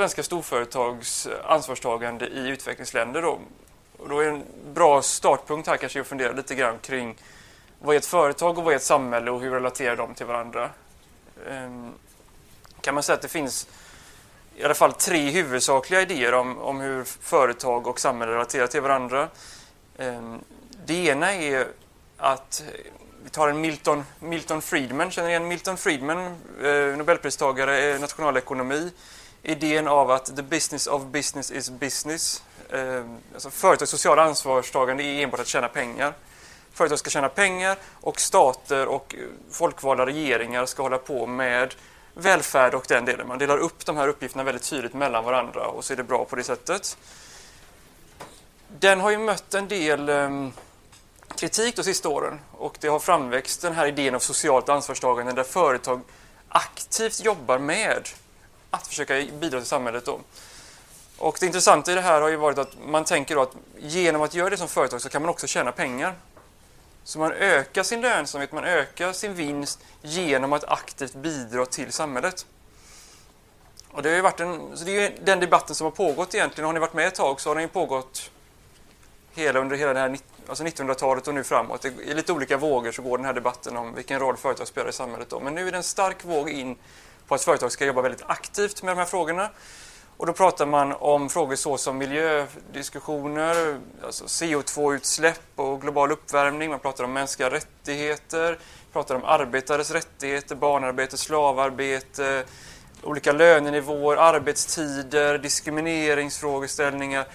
svenska storföretags ansvarstagande i utvecklingsländer. Då. Och då är en bra startpunkt här kanske att fundera lite grann kring vad är ett företag och vad är ett samhälle och hur relaterar de till varandra? Ehm, kan man säga att det finns i alla fall tre huvudsakliga idéer om, om hur företag och samhälle relaterar till varandra. Ehm, det ena är att vi tar en Milton, Milton Friedman, känner ni igen Milton Friedman, eh, Nobelpristagare i nationalekonomi. Idén av att the business of business is business. Eh, alltså företags sociala ansvarstagande är enbart att tjäna pengar. Företag ska tjäna pengar och stater och eh, folkvalda regeringar ska hålla på med välfärd och den delen. Man delar upp de här uppgifterna väldigt tydligt mellan varandra och så är det bra på det sättet. Den har ju mött en del ehm, kritik de sista åren och det har framväxt den här idén av socialt ansvarstagande där företag aktivt jobbar med att försöka bidra till samhället. Då. Och det intressanta i det här har ju varit att man tänker då att genom att göra det som företag så kan man också tjäna pengar. Så man ökar sin lönsamhet, man ökar sin vinst genom att aktivt bidra till samhället. Och det har varit en, så det är den debatten som har pågått egentligen. Har ni varit med ett tag så har den ju pågått hela, under hela det här alltså 1900-talet och nu framåt. I lite olika vågor så går den här debatten om vilken roll företag spelar i samhället. Då. Men nu är det en stark våg in på att företag ska jobba väldigt aktivt med de här frågorna. Och då pratar man om frågor såsom miljödiskussioner, alltså CO2-utsläpp och global uppvärmning. Man pratar om mänskliga rättigheter, pratar om arbetares rättigheter, barnarbete, slavarbete, olika lönenivåer, arbetstider, diskrimineringsfrågeställningar.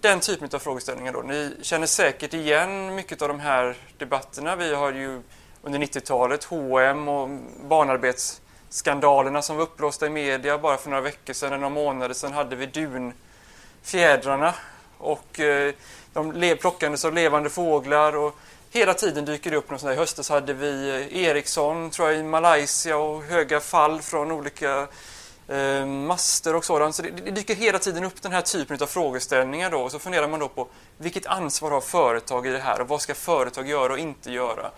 Den typen av frågeställningar. Då. Ni känner säkert igen mycket av de här debatterna. Vi har ju under 90-talet H&M och barnarbets skandalerna som var uppblåsta i media bara för några veckor sedan, några månader sedan hade vi dunfjädrarna och eh, de plockades av levande fåglar och hela tiden dyker det upp något sånt där. I höstas hade vi eh, Ericsson, tror jag, i Malaysia och höga fall från olika eh, master och sådant. Så det, det, dyker hela tiden upp den här typen av frågeställningar då och så funderar man då på vilket ansvar har företag i det här och vad ska företag göra och inte göra?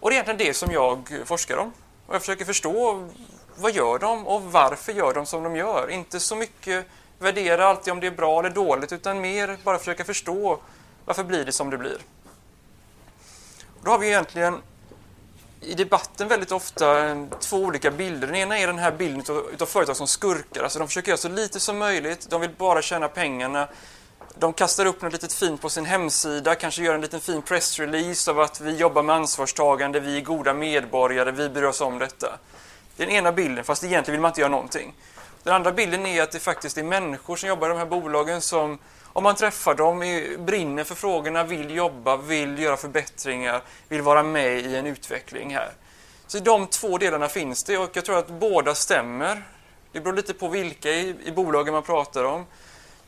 Och det är egentligen det som jag forskar om. Och jag försöker förstå vad gör de och varför gör de som de gör. Inte så mycket värdera alltid om det är bra eller dåligt utan mer bara försöka förstå varför blir det som det blir. Då har vi egentligen i debatten väldigt ofta två olika bilder. Den ena är den här bilden av företag som skurkar. Alltså de försöker göra så lite som möjligt. De vill bara tjäna pengarna. De kastar upp något litet fint på sin hemsida, kanske gör en liten fin pressrelease av att vi jobbar med ansvarstagande, vi är goda medborgare, vi bryr oss om detta. Det är den ena bilden, fast egentligen vill man inte göra någonting. Den andra bilden är att det faktiskt är människor som jobbar i de här bolagen som, om man träffar dem, brinner för frågorna, vill jobba, vill göra förbättringar, vill vara med i en utveckling här. Så i de två delarna finns det och jag tror att båda stämmer. Det beror lite på vilka i, i bolagen man pratar om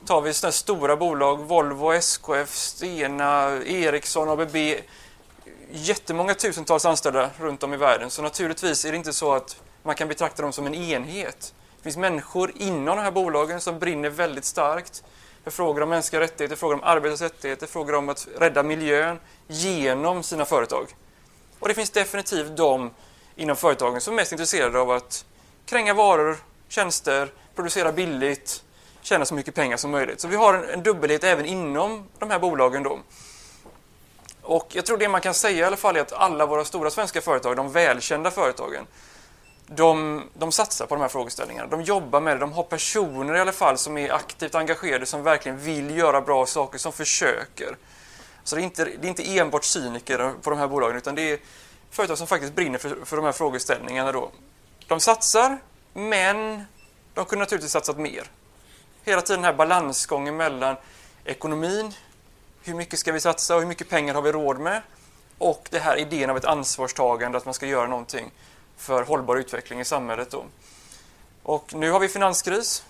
tar vi sådana stora bolag, Volvo, SKF, Stena, Ericsson, ABB, jättemånga tusentals anställda runt om i världen. Så naturligtvis är det inte så att man kan betrakta dem som en enhet. Det finns människor inom de här bolagen som brinner väldigt starkt för frågor om mänskliga rättigheter, frågor om arbetares rättigheter, frågor om att rädda miljön genom sina företag. Och det finns definitivt de inom företagen som är mest intresserade av att kränga varor, tjänster, producera billigt, tjäna så mycket pengar som möjligt. Så vi har en, en dubbelhet även inom de här bolagen. Då. Och jag tror det man kan säga i alla fall är att alla våra stora svenska företag, de välkända företagen, de, de satsar på de här frågeställningarna. De jobbar med det. De har personer i alla fall som är aktivt engagerade, som verkligen vill göra bra saker, som försöker. Så det är inte, det är inte enbart cyniker på de här bolagen, utan det är företag som faktiskt brinner för, för de här frågeställningarna. Då. De satsar, men de kunde naturligtvis satsat mer hela tiden den här balansgången mellan ekonomin, hur mycket ska vi satsa och hur mycket pengar har vi råd med? Och det här idén av ett ansvarstagande, att man ska göra någonting för hållbar utveckling i samhället. Då. Och nu har vi finanskris.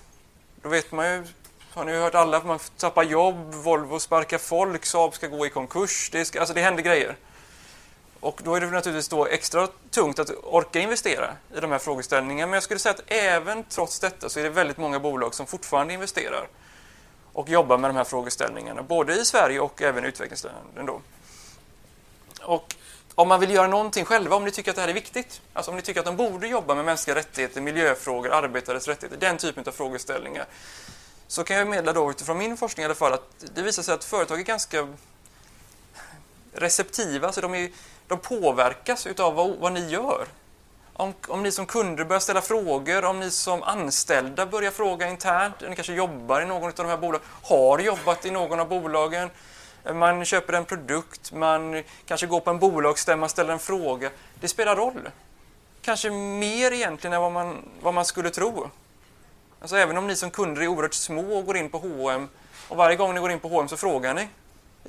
Då vet man ju, har ni hört alla, man tappar jobb, Volvo sparkar folk, Saab ska gå i konkurs. Det, ska, alltså det händer grejer. Och då är det naturligtvis då extra tungt att orka investera i de här frågeställningarna. Men jag skulle säga att även trots detta så är det väldigt många bolag som fortfarande investerar och jobbar med de här frågeställningarna, både i Sverige och även i utvecklingsländerna. Och om man vill göra någonting själva, om ni tycker att det här är viktigt, alltså om ni tycker att de borde jobba med mänskliga rättigheter, miljöfrågor, arbetares rättigheter, den typen av frågeställningar, så kan jag meddela då utifrån min forskning i alla fall att det visar sig att företag är ganska receptiva, så de, är, de påverkas av vad, vad ni gör. Om, om ni som kunder börjar ställa frågor, om ni som anställda börjar fråga internt, ni kanske jobbar i någon av de här bolagen, har jobbat i någon av bolagen, man köper en produkt, man kanske går på en bolagsstämma, ställer en fråga. Det spelar roll. Kanske mer egentligen än vad man, vad man skulle tro. Alltså även om ni som kunder är oerhört små och går in på H&M och varje gång ni går in på H&M så frågar ni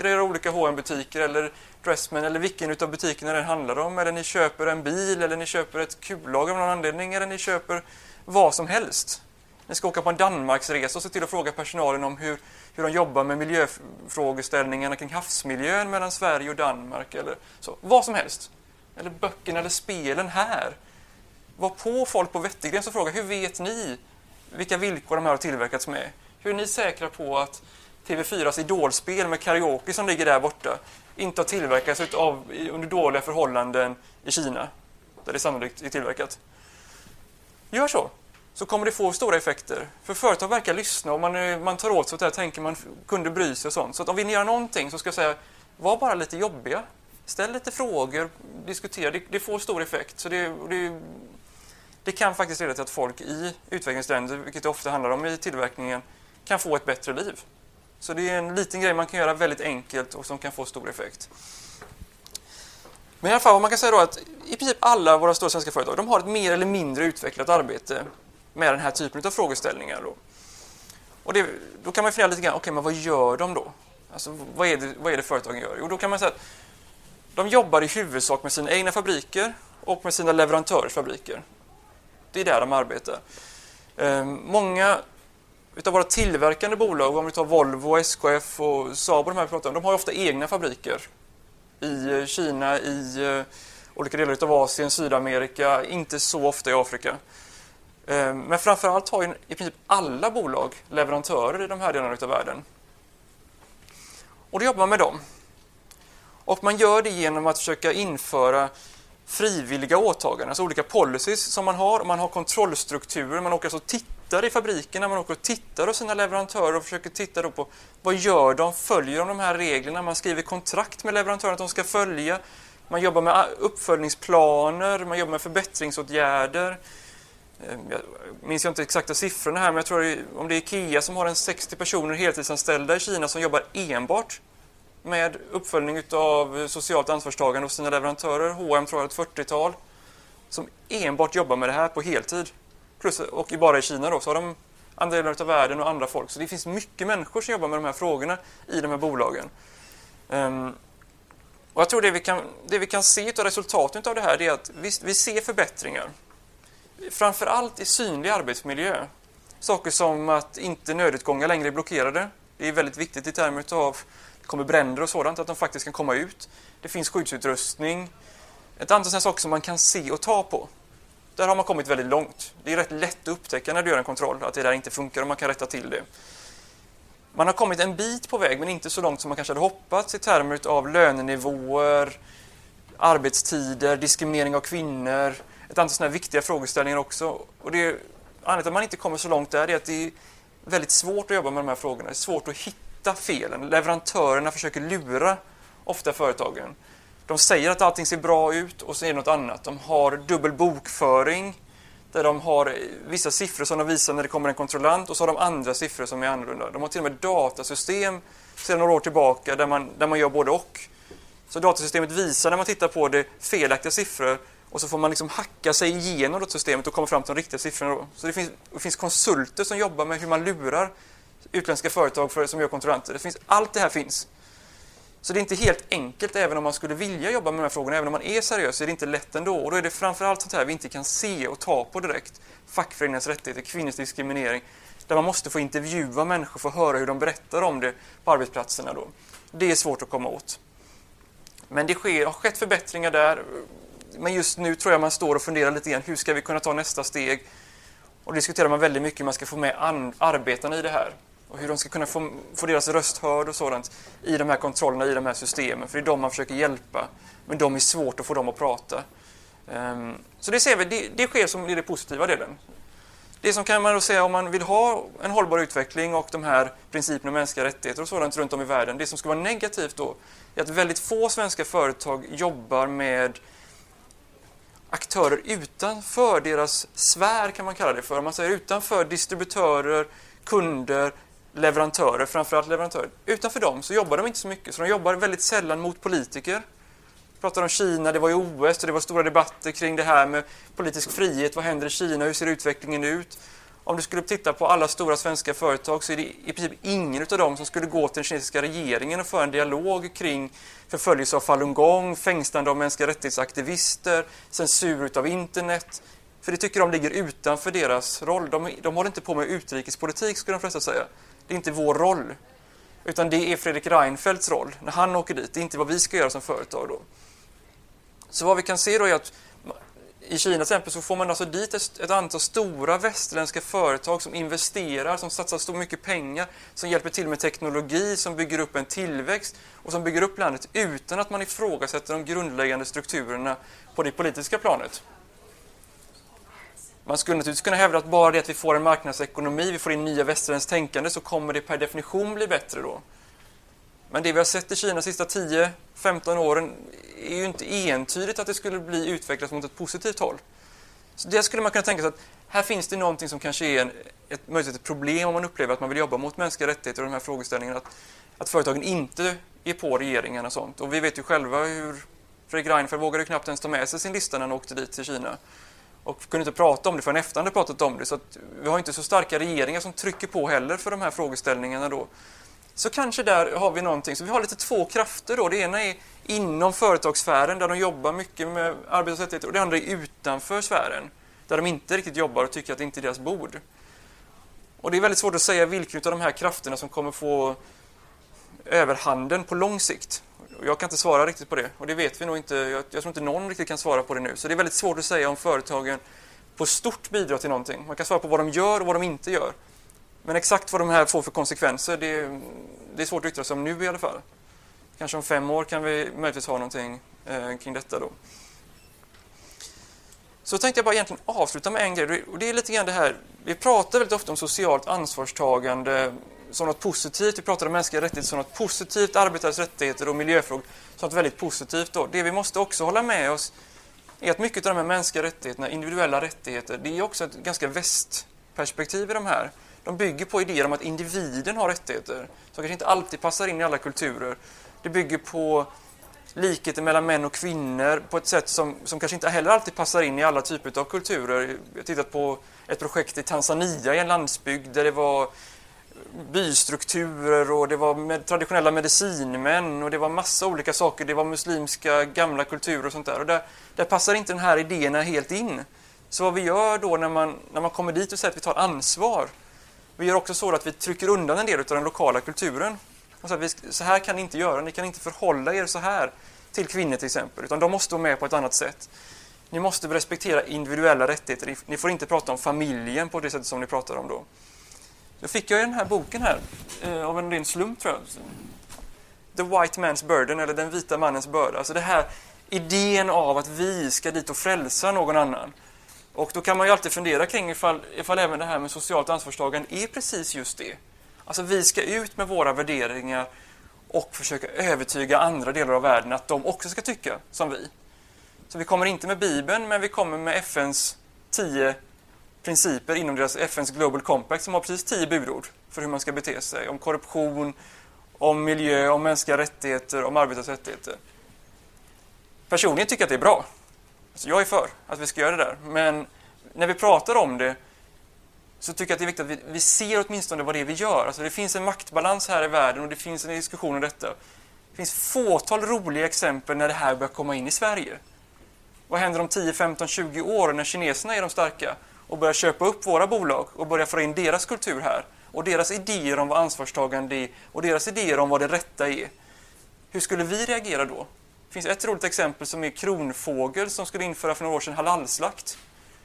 i era olika hm butiker eller Dressman eller vilken av butikerna det handlar om. Eller ni köper en bil eller ni köper ett kullager av någon anledning eller ni köper vad som helst. Ni ska åka på en Danmarksresa och se till att fråga personalen om hur, hur de jobbar med miljöfrågeställningarna kring havsmiljön mellan Sverige och Danmark. Eller så. Vad som helst. Eller böckerna eller spelen här. Var på folk på Wettergren som frågar hur vet ni vilka villkor de här har tillverkats med? Hur är ni säkra på att TV4s idolspel med karaoke som ligger där borta inte har tillverkats utav, under dåliga förhållanden i Kina, där det sannolikt är tillverkat? Gör så så kommer det få stora effekter. För företag verkar lyssna och man, eh, man tar åt sig det här, tänker man kunde bry sig och sånt. Så om vi gör någonting så ska jag säga, var bara lite jobbiga. Ställ lite frågor, diskutera. Det, det får stor effekt. Så det, det, det, kan faktiskt leda till att folk i utvecklingsländer, vilket det ofta handlar om i tillverkningen, kan få ett bättre liv. Så det är en liten grej man kan göra väldigt enkelt och som kan få stor effekt. Men i alla fall, man kan säga då att i princip alla våra stora svenska företag de har ett mer eller mindre utvecklat arbete med den här typen av frågeställningar. Då. Och det, då kan man fundera lite grann, okej, okay, men vad gör de då? Alltså, vad, är det, vad är det företagen gör? Jo, då kan man säga att de jobbar i huvudsak med sina egna fabriker och med sina leverantörers fabriker. Det är där de arbetar. Ehm, många utav våra tillverkande bolag, om vi tar Volvo, SKF och Saab och de här pratar om, de har ofta egna fabriker i eh, Kina, i eh, olika delar av Asien, Sydamerika, inte så ofta i Afrika. Eh, men framförallt har ju i princip alla bolag leverantörer i de här delarna av världen. Och då jobbar man med dem. Och man gör det genom att försöka införa frivilliga åtaganden, alltså olika policies som man har. Man har kontrollstrukturer, man åker alltså och tittar i fabrikerna, man åker och tittar hos sina leverantörer och försöker titta då på vad gör de, följer de de här reglerna? Man skriver kontrakt med leverantören att de ska följa. Man jobbar med ah, uppföljningsplaner, man jobbar med förbättringsåtgärder. Ehm, jag minns jag inte exakta siffrorna här, men jag tror om det är IKEA som har en 60 personer heltidsanställda i Kina som jobbar enbart med uppföljning av socialt ansvarstagande hos sina leverantörer. H&M tror jag ett 40-tal som enbart jobbar med det här på heltid. Plus, och bara i Kina då, så har de andra delar av världen och andra folk. Så det finns mycket människor som jobbar med de här frågorna i de här bolagen. Um, och jag tror det vi kan, det vi kan se av resultatet av det här är att vi, vi ser förbättringar framförallt i synlig arbetsmiljö. Saker som att inte nödutgångar längre är blockerade. Det är väldigt viktigt i termer av kommer bränder och sådant, att de faktiskt kan komma ut. Det finns skyddsutrustning. Ett antal sådana saker som man kan se och ta på. Där har man kommit väldigt långt. Det är rätt lätt att upptäcka när du gör en kontroll att det där inte funkar och man kan rätta till det. Man har kommit en bit på väg men inte så långt som man kanske hade hoppats i termer av lönenivåer, arbetstider, diskriminering av kvinnor, ett antal sådana viktiga frågeställningar också. Och det, anledningen till att man inte kommer så långt där är att det är väldigt svårt att jobba med de här frågorna. Det är svårt att hitta felen. Leverantörerna försöker lura ofta företagen. De säger att allting ser bra ut och så är det något annat. De har dubbel bokföring där de har vissa siffror som de visar när det kommer en kontrollant och så har de andra siffror som är annorlunda. De har till och med datasystem sedan några år tillbaka där man, där man gör både och. Så datasystemet visar när man tittar på det felaktiga siffror och så får man liksom hacka sig igenom systemet och komma fram till de riktiga siffrorna. Så det finns, det finns konsulter som jobbar med hur man lurar utländska företag för, som gör kontrollanter. Det finns, allt det här finns. Så det är inte helt enkelt, även om man skulle vilja jobba med de här frågorna, även om man är seriös, så är det inte lätt ändå. Och då är det framförallt sånt här vi inte kan se och ta på direkt. Fackföreningarnas rättigheter, kvinnors diskriminering, där man måste få intervjua människor, få höra hur de berättar om det på arbetsplatserna. Då. Det är svårt att komma åt. Men det sker, har skett förbättringar där men just nu tror jag man står och funderar lite grann, hur ska vi kunna ta nästa steg? Och diskuterar man väldigt mycket hur man ska få med arbetarna i det här och hur de ska kunna få, få deras röst hörd och sådant i de här kontrollerna, i de här systemen. För det är de man försöker hjälpa, men de är svårt att få dem att prata. Um, så det ser vi, det, det sker som i den positiva delen. Det som kan man då säga om man vill ha en hållbar utveckling och de här principerna om mänskliga rättigheter och sådant runt om i världen. Det som ska vara negativt då är att väldigt få svenska företag jobbar med aktörer utanför deras sfär kan man kalla det för. Man säger utanför distributörer, kunder, leverantörer, framförallt leverantörer. Utanför dem så jobbar de inte så mycket, så de jobbar väldigt sällan mot politiker. Vi pratade om Kina, det var i OS och det var stora debatter kring det här med politisk frihet. Vad händer i Kina? Hur ser utvecklingen ut? Om du skulle titta på alla stora svenska företag så är det i princip ingen av dem som skulle gå till den kinesiska regeringen och föra en dialog kring förföljelse av falungong, fängslande av mänskliga rättighetsaktivister, censur av internet. För det tycker de ligger utanför deras roll. De, de håller inte på med utrikespolitik, skulle de flesta säga. Det är inte vår roll. Utan det är Fredrik Reinfeldts roll när han åker dit. Det är inte vad vi ska göra som företag då. Så vad vi kan se då är att i Kina till exempel så får man alltså dit ett, ett, antal stora västerländska företag som investerar, som satsar så mycket pengar, som hjälper till med teknologi, som bygger upp en tillväxt och som bygger upp landet utan att man ifrågasätter de grundläggande strukturerna på det politiska planet. Man skulle naturligtvis kunna hävda att bara det att vi får en marknadsekonomi, vi får in nya västerländskt tänkande, så kommer det per definition bli bättre då. Men det vi har sett i Kina de sista 10-15 åren är ju inte entydigt att det skulle bli utvecklat mot ett positivt håll. Så det skulle man kunna tänka sig att här finns det någonting som kanske är en, ett, möjligt ett problem om man upplever att man vill jobba mot mänskliga rättigheter och de här frågeställningarna. Att, att företagen inte är på regeringen och sånt. Och vi vet ju själva hur Fredrik Reinfeldt vågade knappt ens ta med sig sin lista när han åkte dit till Kina. Och kunde inte prata om det förrän efter hade pratat om det. Så vi har inte så starka regeringar som trycker på heller för de här frågeställningarna då. Så kanske där har vi någonting. Så vi har lite två krafter då. Det ena är inom företagssfären där de jobbar mycket med arbetsrättigheter och det andra är utanför sfären där de inte riktigt jobbar och tycker att det inte är deras bord. Och det är väldigt svårt att säga vilken av de här krafterna som kommer få överhanden på lång sikt. Jag kan inte svara riktigt på det och det vet vi nog inte. Jag, jag tror inte någon riktigt kan svara på det nu. Så det är väldigt svårt att säga om företagen på stort bidrar till någonting. Man kan svara på vad de gör och vad de inte gör. Men exakt vad de här får för konsekvenser, det, det är svårt att yttra sig om nu i alla fall. Kanske om fem år kan vi möjligtvis ha någonting eh, kring detta då. Så tänkte jag bara egentligen avsluta med en grej. Och det är lite grann det här, vi pratar väldigt ofta om socialt ansvarstagande som något positivt. Vi pratar om mänskliga rättigheter som något positivt, arbetares rättigheter och miljöfrågor som något väldigt positivt. Då. Det vi måste också hålla med oss är att mycket av de här mänskliga rättigheterna, individuella rättigheter, det är också ett ganska västperspektiv i de här. De bygger på idéer om att individen har rättigheter som kanske inte alltid passar in i alla kulturer. Det bygger på likheter mellan män och kvinnor på ett sätt som, som kanske inte heller alltid passar in i alla typer av kulturer. Jag har tittat på ett projekt i Tanzania, i en landsbygd, där det var bystrukturer och det var med traditionella medicinmän och det var massa olika saker. Det var muslimska gamla kulturer och sånt där. Och där, där passar inte den här idéerna helt in. Så vad vi gör då när man, när man kommer dit och säger att vi tar ansvar vi gör också så att vi trycker undan en del av den lokala kulturen. Och så, vi, så här kan ni inte göra, ni kan inte förhålla er så här till kvinnor till exempel, utan de måste vara med på ett annat sätt. Ni måste respektera individuella rättigheter, ni får inte prata om familjen på det sättet som ni pratar om då. Då fick jag den här boken här, eh, av en ren slump tror jag. The White Man's Burden, eller Den vita mannens börda. Alltså det här idén av att vi ska dit och frälsa någon annan. Och då kan man ju alltid fundera kring ifall, ifall även det här med socialt ansvarstagande är precis just det. Alltså vi ska ut med våra värderingar och försöka övertyga andra delar av världen att de också ska tycka som vi. Så vi kommer inte med Bibeln, men vi kommer med FNs tio principer inom deras FNs Global Compact som har precis tio budord för hur man ska bete sig. Om korruption, om miljö, om mänskliga rättigheter, om arbetares rättigheter. Personligen tycker jag att det är bra. Alltså jag är för att vi ska göra det där. Men när vi pratar om det så tycker jag att det är viktigt att vi, vi ser åtminstone vad det är vi gör. Alltså det finns en maktbalans här i världen och det finns en diskussion om detta. Det finns fåtal roliga exempel när det här börjar komma in i Sverige. Vad händer om 10, 15, 20 år när kineserna är de starka och börjar köpa upp våra bolag och börjar få in deras kultur här och deras idéer om vad ansvarstagande är och deras idéer om vad det rätta är. Hur skulle vi reagera då? Det finns ett roligt exempel som är Kronfågel som skulle införa för några år sedan halalslakt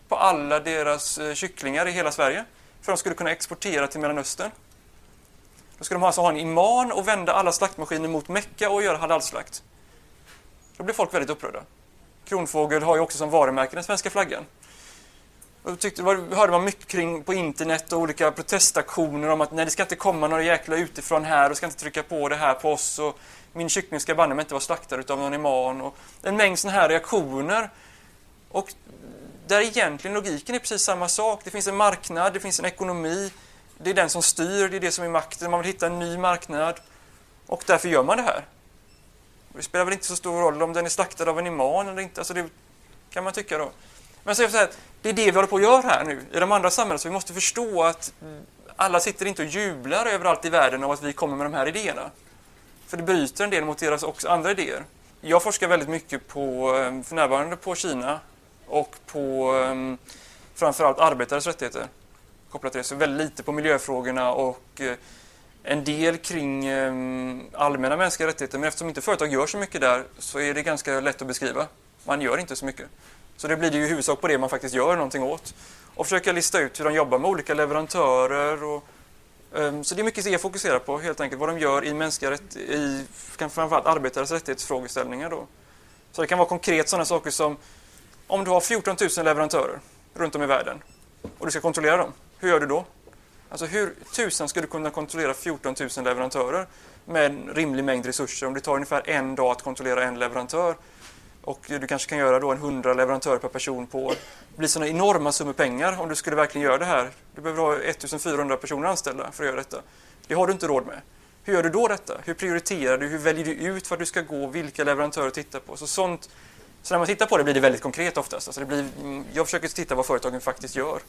på alla deras eh, kycklingar i hela Sverige för att de skulle kunna exportera till Mellanöstern. Då skulle de alltså ha en imam och vända alla slaktmaskiner mot Mecka och göra halalslakt. Då blir folk väldigt upprörda. Kronfågel har ju också som varumärke den svenska flaggan. Jag tyckte, hörde man mycket kring på internet och olika protestaktioner om att nej, det ska inte komma några jäkla utifrån här och ska inte trycka på det här på oss och min kyckling ska banne mig inte vara slaktad av någon imam och en mängd sådana här reaktioner. Och där egentligen logiken är precis samma sak. Det finns en marknad, det finns en ekonomi. Det är den som styr, det är det som är makten. Man vill hitta en ny marknad. Och därför gör man det här. Det spelar väl inte så stor roll om den är slaktad av en imam eller inte. Alltså det kan man tycka då. Men så här, det är det vi håller på att göra här nu i de andra samhällena. Så vi måste förstå att alla sitter inte och jublar överallt i världen av att vi kommer med de här idéerna. För det bryter en del mot deras också andra idéer. Jag forskar väldigt mycket på, ehm, för närvarande på Kina och på ehm, framförallt arbetares rättigheter. Kopplat till det. Så väldigt lite på miljöfrågorna och eh, en del kring ehm, allmänna mänskliga rättigheter. Men eftersom inte företag gör så mycket där så är det ganska lätt att beskriva. Man gör inte så mycket. Så det blir det ju i huvudsak på det man faktiskt gör någonting åt. Och försöka lista ut hur de jobbar med olika leverantörer. Och, um, så det är mycket det jag fokuserar på helt enkelt. Vad de gör i mänskliga rätt, i framförallt arbetares rättighetsfrågeställningar. Då. Så det kan vara konkret sådana saker som om du har 14 000 leverantörer runt om i världen och du ska kontrollera dem, hur gör du då? Alltså hur tusen ska du kunna kontrollera 14 000 leverantörer med en rimlig mängd resurser om det tar ungefär en dag att kontrollera en leverantör och du kanske kan göra då en 100 leverantörer per person på år. Det blir sådana enorma summor pengar om du skulle verkligen göra det här. Du behöver ha 1400 personer anställda för att göra detta. Det har du inte råd med. Hur gör du då detta? Hur prioriterar du? Hur väljer du ut vad du ska gå? Vilka leverantörer att titta på? Så sånt så när man tittar på det blir det väldigt konkret oftast. Alltså det blir, mm, jag försöker titta vad företagen faktiskt gör.